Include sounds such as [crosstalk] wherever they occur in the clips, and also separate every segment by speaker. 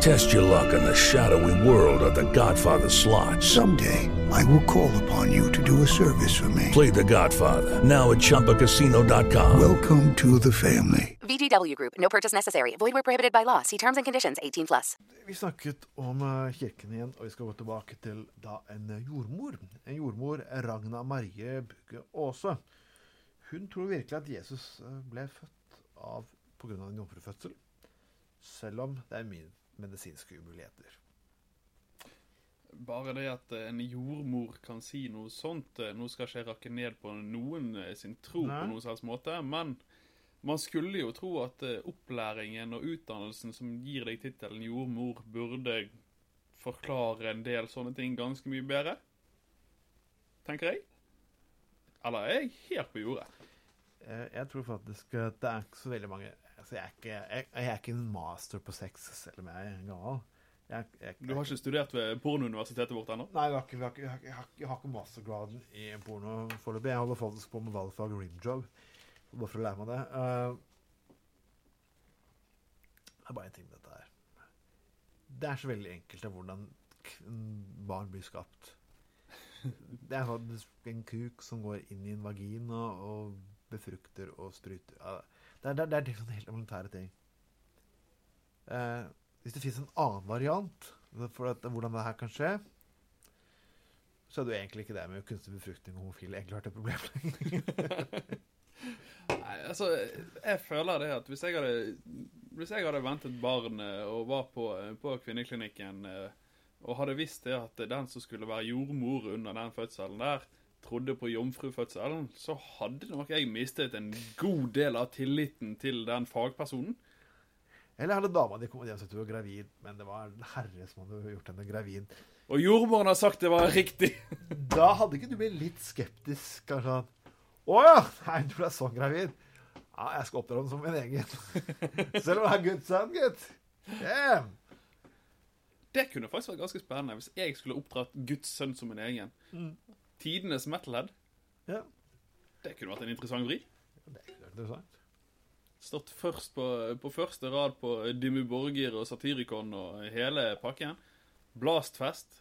Speaker 1: Test your luck in the shadowy world of The Godfather slot.
Speaker 2: Someday, I will call upon you to do a service for me.
Speaker 1: Play The Godfather now at ChumbaCasino.com.
Speaker 2: Welcome to the family.
Speaker 3: VGW Group. No purchase necessary. Void where prohibited by law. See terms and conditions. 18 plus.
Speaker 4: Vi snakket om eh, kirken igjen, og vi skal gå tilbake til da en jordmor. En jordmor, Ragna Marie Bugge Aase. Hun tror virkelig at Jesus eh, ble født av pga. en jomfrufødsel, selv om det er mye medisinske umuligheter.
Speaker 5: Bare det at en jordmor kan si noe sånt eh, Nå skal ikke jeg rakke ned på noen eh, sin tro
Speaker 4: Nei.
Speaker 5: på noen slags måte, men man skulle jo tro at eh, opplæringen og utdannelsen som gir deg tittelen jordmor, burde forklare en del sånne ting ganske mye bedre. Tenker jeg. Eller er jeg helt på jordet?
Speaker 4: Jeg tror faktisk at det er ikke så veldig mange altså jeg, er ikke, jeg, jeg er ikke en master på sex, selv om jeg er gammel. Jeg, jeg,
Speaker 5: Du har ikke studert ved pornouniversitetet vårt ennå?
Speaker 4: Nei, jeg har ikke, jeg, har har har ikke mastergraden i porno foreløpig. Jeg holder faktisk på med valgfag rimjob, bare for å lære meg det. Eh, det er bare en ting med dette her. Det er så veldig enkelt av hvordan barn blir skapt. Det er en kuk som går inn i en vagina og befrukter og spruter. Det er, det er, det er sånne helt elementære ting. Eh, hvis det finnes en annen variant for at, hvordan det her kan skje, så er det jo egentlig ikke det med kunstig befruktning og homofile egentlig vært et problem. [laughs]
Speaker 5: Nei, altså, jeg føler det at hvis jeg hadde, hvis jeg hadde ventet barn eh, og var på, på kvinneklinikken eh, og hadde visst det at den som skulle være jordmor under den fødselen der, trodde på jomfrufødselen, så hadde nok jeg mistet en god del av tilliten til den fagpersonen.
Speaker 4: Eller hadde dama di kommet hjem og du var gravid, men det var en herre som hadde gjort henne gravid.
Speaker 5: Og jordmoren har sagt det var riktig. [laughs]
Speaker 4: Da hadde ikke du blitt litt skeptisk, kanskje? Å ja! Nei, du ble sånn gravid. Ja, jeg skal oppdra den som min egen. [laughs] Selv om det er Guds sønn, gutt. Yeah.
Speaker 5: Det kunne faktisk vært ganske spennende hvis jeg skulle oppdratt Guds sønn som min egen. Tidenes metalhead.
Speaker 4: Ja.
Speaker 5: Det kunne vært en interessant vri.
Speaker 4: Det er ikke interessant.
Speaker 5: Stått først på, på første rad på Dimmu Borgir og Satyricon og hele pakken. Blastfest,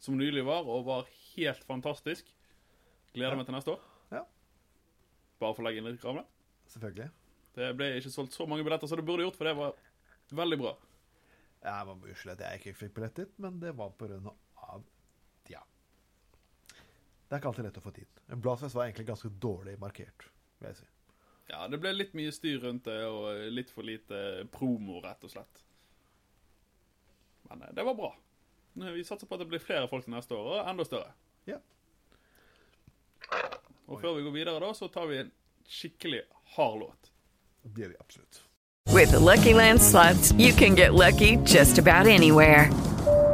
Speaker 5: som nylig var, og var helt fantastisk. Gleder meg til neste år.
Speaker 4: Ja.
Speaker 5: Bare for å legge inn litt reklame.
Speaker 4: Selvfølgelig.
Speaker 5: Det ble ikke solgt så mange billetter som det burde gjort, for det var veldig bra.
Speaker 4: Jeg unnskylde at jeg ikke fikk billett dit, men det var ja. Det er ikke alltid lett å få tid. Blastfest var egentlig ganske dårlig markert, vil jeg si.
Speaker 5: Ja, det ble litt mye styr rundt det, og litt for lite promo, rett og slett. Men eh, det var bra. Vi satser på at det blir flere folk til neste år, og enda større.
Speaker 4: Ja.
Speaker 5: Og før vi går videre, da, så tar vi en skikkelig hard låt.
Speaker 4: Det gjør vi absolutt.
Speaker 6: With the Lucky Land slots, you can get lucky just about anywhere.